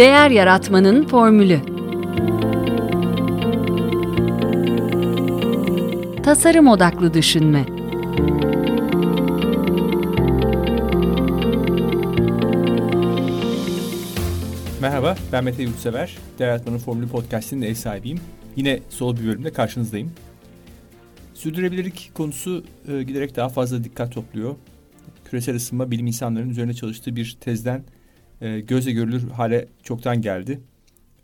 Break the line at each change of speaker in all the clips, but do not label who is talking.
Değer Yaratmanın Formülü Tasarım Odaklı Düşünme
Merhaba, ben Mete Yurtsever. Değer Yaratmanın Formülü Podcast'inin ev sahibiyim. Yine solo bir bölümde karşınızdayım. Sürdürülebilirlik konusu e, giderek daha fazla dikkat topluyor. Küresel ısınma bilim insanlarının üzerine çalıştığı bir tezden e, gözle görülür hale çoktan geldi.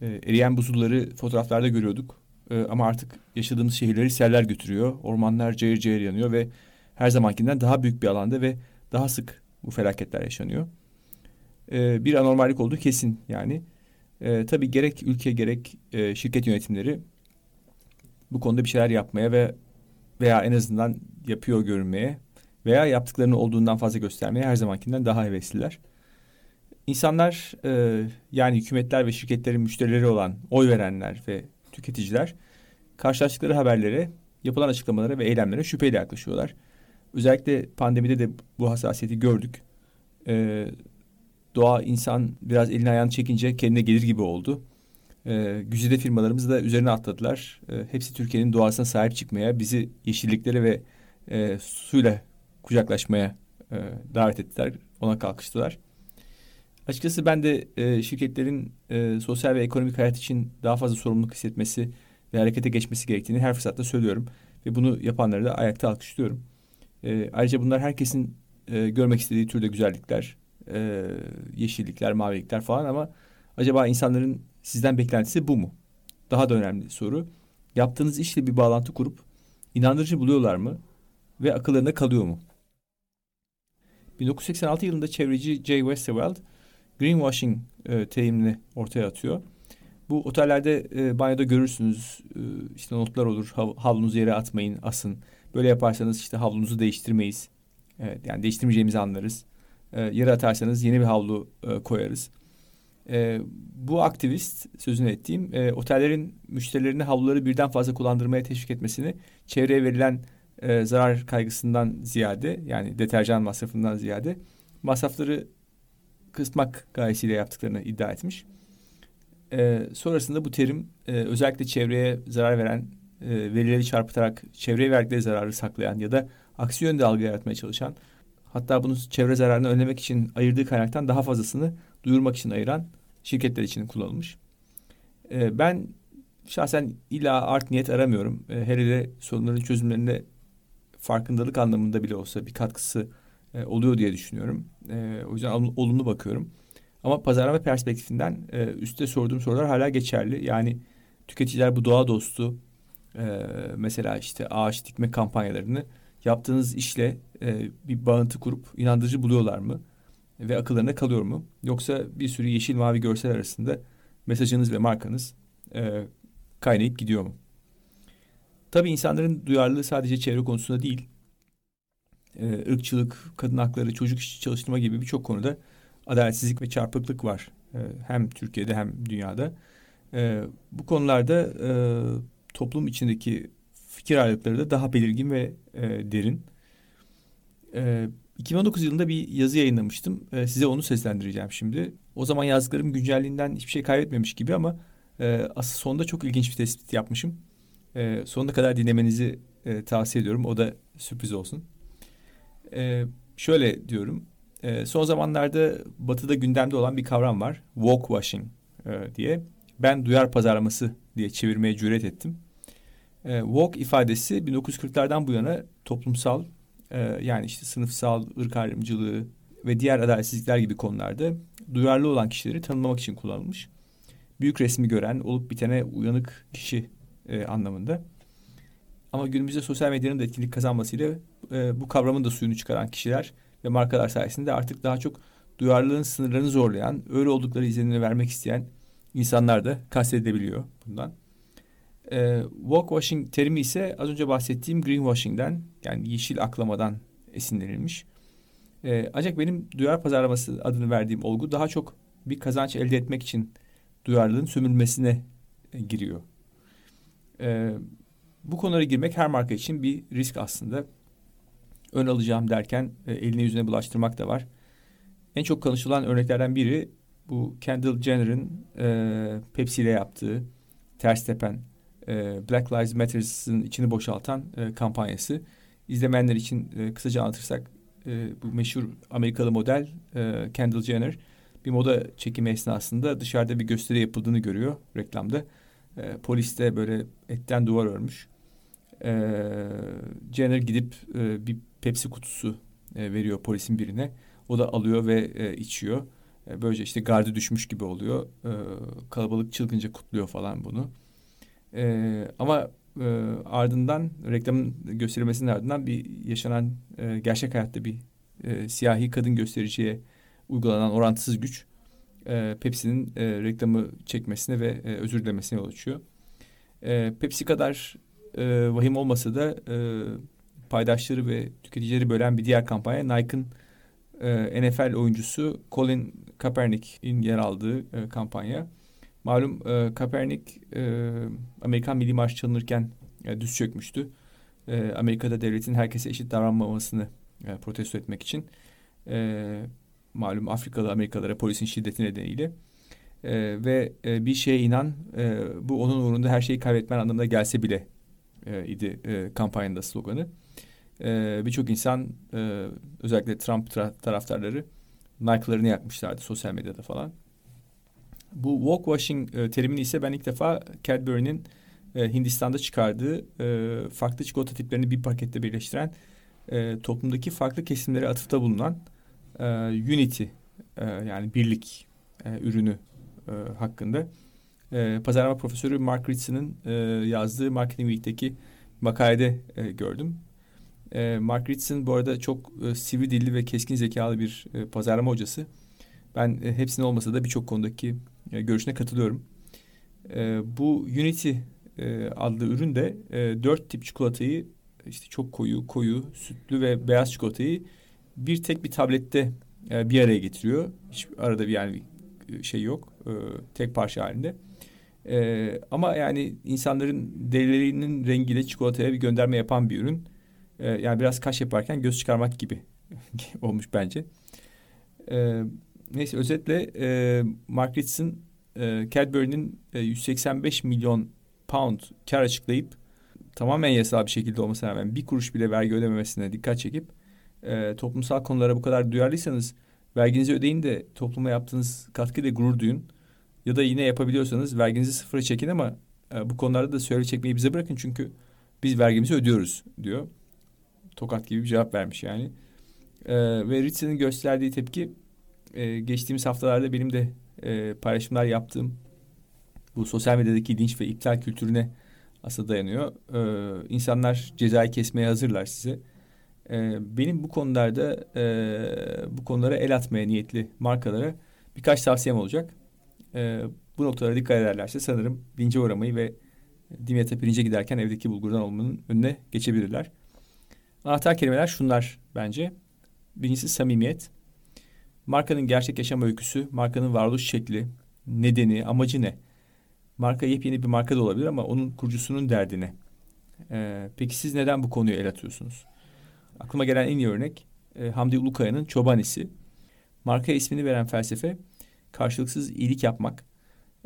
E, eriyen buzulları fotoğraflarda görüyorduk. E, ama artık yaşadığımız şehirleri seller götürüyor. Ormanlar cayır cayır yanıyor ve her zamankinden daha büyük bir alanda ve daha sık bu felaketler yaşanıyor. E, bir anormallik olduğu kesin yani. E, tabii gerek ülke gerek e, şirket yönetimleri bu konuda bir şeyler yapmaya ve veya en azından yapıyor görünmeye veya yaptıklarını olduğundan fazla göstermeye her zamankinden daha hevesliler. İnsanlar e, yani hükümetler ve şirketlerin müşterileri olan oy verenler ve tüketiciler karşılaştıkları haberlere, yapılan açıklamalara ve eylemlere şüpheyle yaklaşıyorlar. Özellikle pandemide de bu hassasiyeti gördük. E, doğa insan biraz elini ayağını çekince kendine gelir gibi oldu. E, güzide firmalarımız da üzerine atladılar. E, hepsi Türkiye'nin doğasına sahip çıkmaya, bizi yeşilliklere ve e, suyla kucaklaşmaya e, davet ettiler. Ona kalkıştılar. Açıkçası ben de e, şirketlerin e, sosyal ve ekonomik hayat için daha fazla sorumluluk hissetmesi ve harekete geçmesi gerektiğini her fırsatta söylüyorum. Ve bunu yapanları da ayakta alkışlıyorum. E, ayrıca bunlar herkesin e, görmek istediği türde güzellikler, e, yeşillikler, mavilikler falan ama acaba insanların sizden beklentisi bu mu? Daha da önemli soru. Yaptığınız işle bir bağlantı kurup inandırıcı buluyorlar mı ve akıllarında kalıyor mu? 1986 yılında çevreci Jay Westerveld greenwashing e, terimini ortaya atıyor. Bu otellerde e, banyoda görürsünüz e, işte notlar olur hav havlunuzu yere atmayın asın. Böyle yaparsanız işte havlunuzu değiştirmeyiz. Evet, yani değiştirmeyeceğimizi anlarız. E, yere atarsanız yeni bir havlu e, koyarız. E, bu aktivist sözünü ettiğim e, otellerin müşterilerini havluları birden fazla kullandırmaya teşvik etmesini çevreye verilen e, zarar kaygısından ziyade yani deterjan masrafından ziyade masrafları kısmak gayesiyle yaptıklarını iddia etmiş. E, sonrasında bu terim e, özellikle çevreye zarar veren e, verileri çarpıtarak çevreye verdikleri zararı saklayan ya da aksi yönde algı yaratmaya çalışan hatta bunu çevre zararını önlemek için ayırdığı kaynaktan daha fazlasını duyurmak için ayıran şirketler için kullanılmış. E, ben şahsen illa art niyet aramıyorum. E, her ile sorunların çözümlerinde farkındalık anlamında bile olsa bir katkısı e, oluyor diye düşünüyorum. E, o yüzden olumlu bakıyorum. Ama pazarlama perspektifinden e, üstte sorduğum sorular hala geçerli. Yani tüketiciler bu doğa dostu e, mesela işte ağaç dikme kampanyalarını yaptığınız işle e, bir bağıntı kurup inandırıcı buluyorlar mı? Ve akıllarına kalıyor mu? Yoksa bir sürü yeşil mavi görsel arasında mesajınız ve markanız e, kaynayıp gidiyor mu? Tabii insanların duyarlılığı sadece çevre konusunda değil, e, ırkçılık, kadın hakları, çocuk işçi çalıştırma gibi birçok konuda adaletsizlik ve çarpıklık var. E, hem Türkiye'de hem dünyada. E, bu konularda e, toplum içindeki fikir ayrılıkları da daha belirgin ve e, derin. E, 2019 yılında bir yazı yayınlamıştım. E, size onu seslendireceğim şimdi. O zaman yazdıklarım güncelliğinden hiçbir şey kaybetmemiş gibi ama e, asıl sonunda çok ilginç bir tespit yapmışım. E, sonuna kadar dinlemenizi e, tavsiye ediyorum. O da sürpriz olsun. E, şöyle diyorum. E, son zamanlarda batıda gündemde olan bir kavram var. Walk washing e, diye. Ben duyar pazarlaması diye çevirmeye cüret ettim. E, walk ifadesi 1940'lardan bu yana toplumsal e, yani işte sınıfsal, ırk ayrımcılığı ve diğer adaletsizlikler gibi konularda duyarlı olan kişileri tanımlamak için kullanılmış. Büyük resmi gören, olup bitene uyanık kişi e, anlamında. Ama günümüzde sosyal medyanın da etkinlik kazanmasıyla e, bu kavramın da suyunu çıkaran kişiler ve markalar sayesinde artık daha çok duyarlılığın sınırlarını zorlayan, öyle oldukları izlenimini vermek isteyen insanlar da kastedebiliyor bundan. E, walkwashing terimi ise az önce bahsettiğim greenwashing'den yani yeşil aklamadan esinlenilmiş. E, ancak benim duyar pazarlaması adını verdiğim olgu daha çok bir kazanç elde etmek için duyarlılığın sömürülmesine e, giriyor. E, bu konulara girmek her marka için bir risk aslında. Ön alacağım derken e, eline yüzüne bulaştırmak da var. En çok konuşulan örneklerden biri bu Kendall Jenner'ın e, Pepsi ile yaptığı ters tepen e, Black Lives Matter'ın içini boşaltan e, kampanyası. İzlemeyenler için e, kısaca anlatırsak e, bu meşhur Amerikalı model e, Kendall Jenner bir moda çekimi esnasında dışarıda bir gösteri yapıldığını görüyor reklamda. E, polis de böyle etten duvar örmüş. E, Jenner gidip e, bir Pepsi kutusu e, veriyor polisin birine. O da alıyor ve e, içiyor. E, böylece işte gardı düşmüş gibi oluyor. E, kalabalık çılgınca kutluyor falan bunu. E, ama e, ardından reklamın gösterilmesinin ardından bir yaşanan e, gerçek hayatta bir e, siyahi kadın göstericiye uygulanan orantısız güç e, Pepsi'nin e, reklamı çekmesine ve e, özür dilemesine yol açıyor. E, Pepsi kadar e, vahim olmasa da e, paydaşları ve tüketicileri bölen bir diğer kampanya Nike'ın e, NFL oyuncusu Colin Kaepernick'in yer aldığı e, kampanya. Malum e, Kaepernick e, Amerikan Milli Marş çalınırken e, düz çökmüştü. E, Amerika'da devletin herkese eşit davranmamasını e, protesto etmek için. E, malum Afrikalı Amerikalılara polisin şiddeti nedeniyle. E, ve e, bir şeye inan e, bu onun uğrunda her şeyi kaybetmen anlamına gelse bile e, idi e, kampanyanın sloganı. E, Birçok insan e, özellikle Trump taraftarları Nike'larını yakmışlardı sosyal medyada falan. Bu walk washing e, terimini ise ben ilk defa Cadbury'nin e, Hindistan'da çıkardığı e, farklı çikolata tiplerini bir pakette birleştiren e, toplumdaki farklı kesimlere atıfta bulunan e, Unity e, yani birlik e, ürünü e, hakkında e, pazarlama profesörü Mark Ritzen'ın e, yazdığı Marketing Week'teki makalede e, gördüm. E, Mark Ritson bu arada çok e, sivri dilli ve keskin zekalı bir e, pazarlama hocası. Ben e, hepsinin olmasa da birçok konudaki e, görüşüne katılıyorum. E, bu Unity e, adlı ürün de e, dört tip çikolatayı işte çok koyu, koyu, sütlü ve beyaz çikolatayı bir tek bir tablette e, bir araya getiriyor. Hiç arada bir yani bir şey yok. E, tek parça halinde. E, ama yani insanların derilerinin rengiyle çikolataya bir gönderme yapan bir ürün. E, yani biraz kaş yaparken göz çıkarmak gibi olmuş bence. E, neyse özetle e, Mark Ritson e, Cadbury'nin e, 185 milyon pound kar açıklayıp tamamen yasal bir şekilde olmasına rağmen bir kuruş bile vergi ödememesine dikkat çekip e, toplumsal konulara bu kadar duyarlıysanız verginizi ödeyin de topluma yaptığınız katkıyla gurur duyun. Ya da yine yapabiliyorsanız verginizi sıfıra çekin ama e, bu konularda da söyle çekmeyi bize bırakın çünkü biz vergimizi ödüyoruz diyor. Tokat gibi bir cevap vermiş yani. E, ve Ritzen'in gösterdiği tepki e, geçtiğimiz haftalarda benim de e, paylaşımlar yaptığım bu sosyal medyadaki linç ve iptal kültürüne aslında dayanıyor. E, insanlar cezayı kesmeye hazırlar size. E, benim bu konularda e, bu konulara el atmaya niyetli markalara birkaç tavsiyem olacak. E, bu noktalara dikkat ederlerse sanırım lince uğramayı ve Dimyat'a pirince giderken evdeki bulgurdan olmanın önüne geçebilirler. Anahtar kelimeler şunlar bence. Birincisi samimiyet. Markanın gerçek yaşam öyküsü, markanın varoluş şekli, nedeni, amacı ne? Marka yepyeni bir marka da olabilir ama onun kurucusunun derdine. Ee, peki siz neden bu konuyu el atıyorsunuz? Aklıma gelen en iyi örnek e, Hamdi Ulukaya'nın Çobanisi. Marka ismini veren felsefe karşılıksız iyilik yapmak.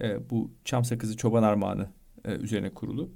E, bu çam sakızı çoban armağanı e, üzerine kurulu.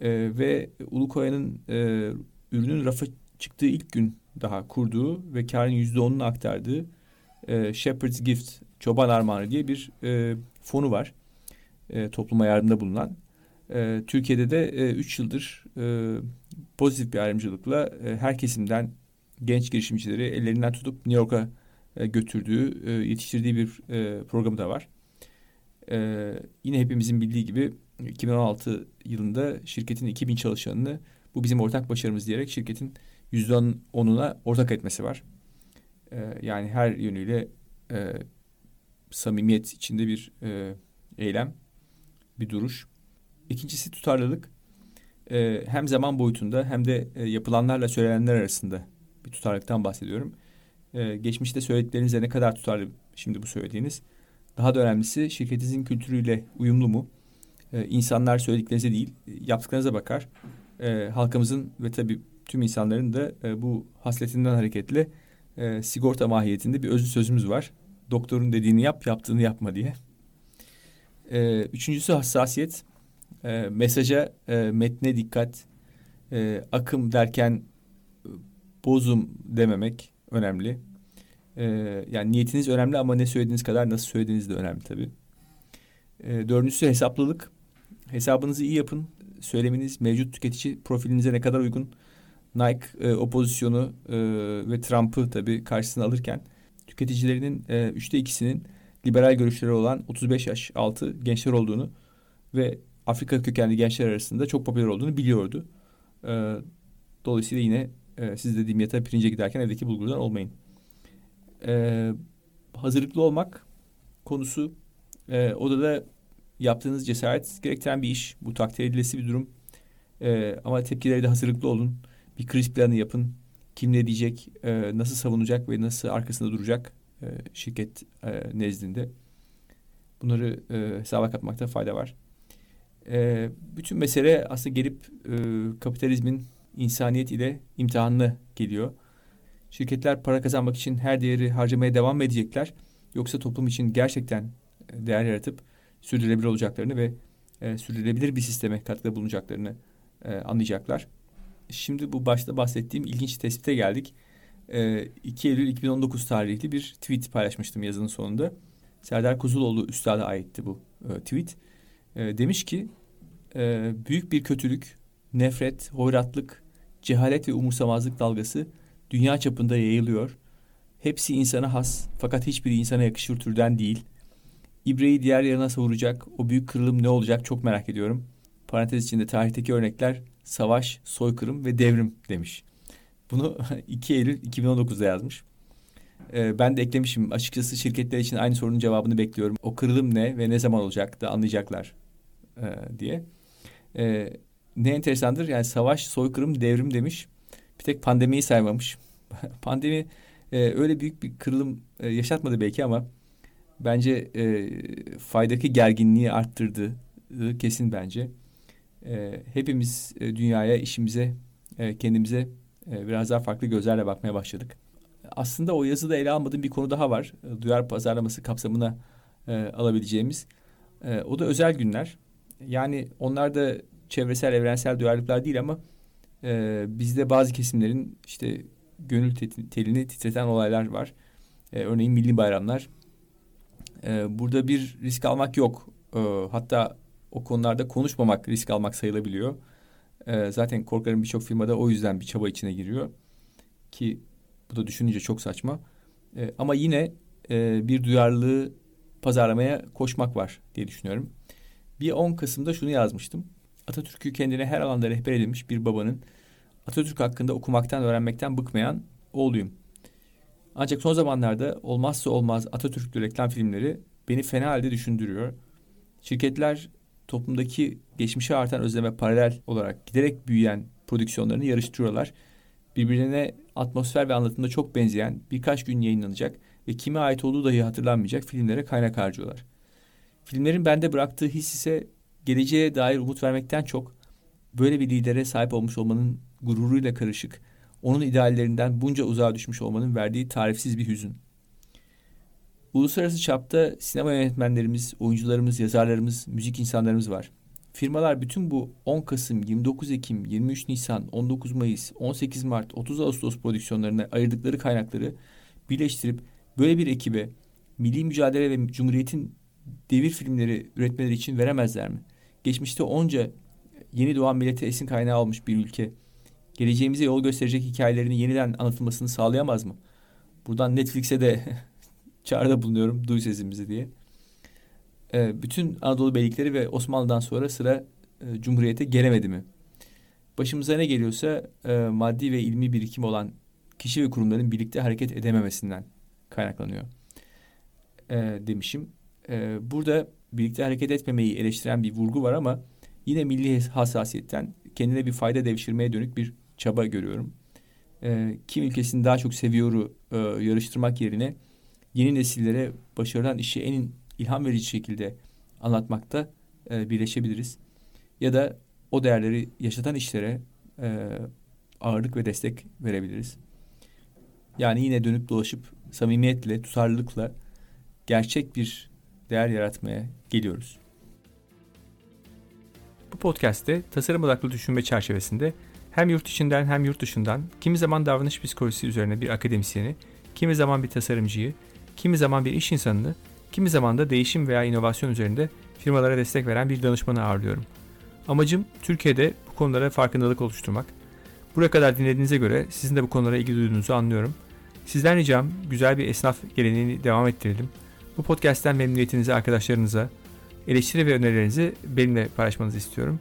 E, ve Ulukaya'nın e, ürünün rafa çıktığı ilk gün daha kurduğu ve karın yüzde onunu aktardığı e, Shepherd's Gift Çoban Armağanı diye bir e, fonu var. E, topluma yardımda bulunan. E, Türkiye'de de e, üç yıldır e, pozitif bir ayrımcılıkla her kesimden genç girişimcileri ellerinden tutup New York'a e, götürdüğü, e, yetiştirdiği bir e, programı da var. Yine hepimizin bildiği gibi 2016 yılında şirketin 2000 çalışanını bu bizim ortak başarımız diyerek şirketin yüzde onuna ortak etmesi var. Yani her yönüyle samimiyet içinde bir eylem, bir duruş. İkincisi tutarlılık. Hem zaman boyutunda hem de yapılanlarla söylenenler arasında bir tutarlılıktan bahsediyorum. E, geçmişte söylediklerinizle ne kadar tutarlı şimdi bu söylediğiniz. Daha da önemlisi şirketinizin kültürüyle uyumlu mu? E, insanlar söylediklerinize değil, yaptıklarınıza bakar. E, halkımızın ve tabii tüm insanların da e, bu hasletinden hareketle sigorta mahiyetinde bir özlü sözümüz var. doktorun dediğini yap, yaptığını yapma diye. Üçüncüsü hassasiyet. E, mesaja, metne dikkat. Akım derken bozum dememek önemli. E, yani niyetiniz önemli ama ne söylediğiniz kadar nasıl söylediğiniz de önemli tabii. E, dördüncüsü hesaplılık. Hesabınızı iyi yapın. Söyleminiz mevcut tüketici profilinize ne kadar uygun. Nike e, o pozisyonu e, ve Trump'ı tabii karşısına alırken tüketicilerinin e, üçte ikisinin liberal görüşleri olan 35 yaş altı gençler olduğunu ve Afrika kökenli gençler arasında çok popüler olduğunu biliyordu. E, dolayısıyla yine e, siz dediğim yatağa pirince giderken evdeki bulgurdan olmayın. E, hazırlıklı olmak konusu e, odada yaptığınız cesaret gerektiren bir iş. Bu takdir edilesi bir durum. E, ama tepkilere de hazırlıklı olun. Bir kriz planı yapın. Kim ne diyecek, e, nasıl savunacak ve nasıl arkasında duracak e, şirket e, nezdinde. Bunları e, hesaba katmakta fayda var. E, bütün mesele aslında gelip e, kapitalizmin insaniyet ile imtihanına geliyor. Şirketler para kazanmak için her değeri harcamaya devam mı edecekler? Yoksa toplum için gerçekten değer yaratıp sürdürülebilir olacaklarını ve e, sürdürülebilir bir sisteme katkıda bulunacaklarını e, anlayacaklar. Şimdi bu başta bahsettiğim ilginç tespite geldik. E, 2 Eylül 2019 tarihli bir tweet paylaşmıştım yazının sonunda. Serdar Kuzuloğlu üstada aitti bu e, tweet. E, demiş ki e, büyük bir kötülük, nefret, hoyratlık, cehalet ve umursamazlık dalgası dünya çapında yayılıyor. Hepsi insana has fakat hiçbiri insana yakışır türden değil. İbreyi diğer yana savuracak o büyük kırılım ne olacak çok merak ediyorum. Parantez içinde tarihteki örnekler savaş, soykırım ve devrim demiş. Bunu 2 Eylül 2019'da yazmış. Ee, ben de eklemişim. Açıkçası şirketler için aynı sorunun cevabını bekliyorum. O kırılım ne ve ne zaman olacak da anlayacaklar e, diye. E, ne enteresandır yani savaş, soykırım, devrim demiş. Bir tek pandemiyi saymamış. Pandemi e, öyle büyük bir kırılım e, yaşatmadı belki ama bence e, faydaki gerginliği arttırdı kesin bence. E, hepimiz e, dünyaya, işimize, e, kendimize e, biraz daha farklı gözlerle bakmaya başladık. Aslında o yazıda ele almadığım bir konu daha var. E, duyar pazarlaması kapsamına e, alabileceğimiz. E, o da özel günler. Yani onlar da çevresel, evrensel duyarlılıklar değil ama e, bizde bazı kesimlerin işte gönül telini titreten olaylar var. E, örneğin milli bayramlar. E, burada bir risk almak yok. E, hatta o konularda konuşmamak risk almak sayılabiliyor. E, zaten korkarım birçok firmada o yüzden bir çaba içine giriyor. Ki bu da düşününce çok saçma. E, ama yine e, bir duyarlılığı pazarlamaya koşmak var diye düşünüyorum. Bir 10 Kasım'da şunu yazmıştım. Atatürk'ü kendine her alanda rehber edilmiş bir babanın Atatürk hakkında okumaktan, öğrenmekten bıkmayan oğluyum. Ancak son zamanlarda olmazsa olmaz Atatürklü reklam filmleri beni fena halde düşündürüyor. Şirketler toplumdaki geçmişe artan özleme paralel olarak giderek büyüyen prodüksiyonlarını yarıştırıyorlar. Birbirine atmosfer ve anlatımda çok benzeyen birkaç gün yayınlanacak ve kime ait olduğu dahi hatırlanmayacak filmlere kaynak harcıyorlar. Filmlerin bende bıraktığı his ise geleceğe dair umut vermekten çok böyle bir lidere sahip olmuş olmanın gururuyla karışık, onun ideallerinden bunca uzağa düşmüş olmanın verdiği tarifsiz bir hüzün. Uluslararası çapta sinema yönetmenlerimiz, oyuncularımız, yazarlarımız, müzik insanlarımız var. Firmalar bütün bu 10 Kasım, 29 Ekim, 23 Nisan, 19 Mayıs, 18 Mart, 30 Ağustos prodüksiyonlarına ayırdıkları kaynakları birleştirip böyle bir ekibe milli mücadele ve cumhuriyetin devir filmleri üretmeleri için veremezler mi? Geçmişte onca yeni doğan millete esin kaynağı olmuş bir ülke geleceğimize yol gösterecek hikayelerini yeniden anlatılmasını sağlayamaz mı? Buradan Netflix'e de çağrıda bulunuyorum duy sesimizi diye. Ee, bütün Anadolu beylikleri ve Osmanlı'dan sonra sıra e, Cumhuriyet'e gelemedi mi? Başımıza ne geliyorsa e, maddi ve ilmi birikim olan kişi ve kurumların birlikte hareket edememesinden kaynaklanıyor e, demişim. E, burada birlikte hareket etmemeyi eleştiren bir vurgu var ama yine milli hassasiyetten kendine bir fayda devşirmeye dönük bir çaba görüyorum. E, kim ülkesini daha çok seviyoru e, yarıştırmak yerine yeni nesillere başarılan işi en ilham verici şekilde anlatmakta e, birleşebiliriz. Ya da o değerleri yaşatan işlere e, ağırlık ve destek verebiliriz. Yani yine dönüp dolaşıp samimiyetle, tutarlılıkla gerçek bir değer yaratmaya geliyoruz. Bu podcast'te tasarım odaklı düşünme çerçevesinde hem yurt içinden hem yurt dışından kimi zaman davranış psikolojisi üzerine bir akademisyeni, kimi zaman bir tasarımcıyı, kimi zaman bir iş insanını, kimi zaman da değişim veya inovasyon üzerinde firmalara destek veren bir danışmanı ağırlıyorum. Amacım Türkiye'de bu konulara farkındalık oluşturmak. Buraya kadar dinlediğinize göre sizin de bu konulara ilgi duyduğunuzu anlıyorum. Sizden ricam güzel bir esnaf geleneğini devam ettirelim. Bu podcast'ten memnuniyetinizi arkadaşlarınıza, eleştiri ve önerilerinizi benimle paylaşmanızı istiyorum.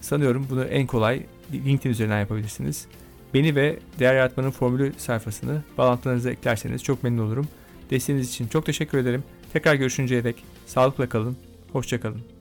Sanıyorum bunu en kolay LinkedIn üzerinden yapabilirsiniz. Beni ve Değer Yaratmanın Formülü sayfasını bağlantılarınıza eklerseniz çok memnun olurum. Desteğiniz için çok teşekkür ederim. Tekrar görüşünceye dek sağlıkla kalın, hoşçakalın.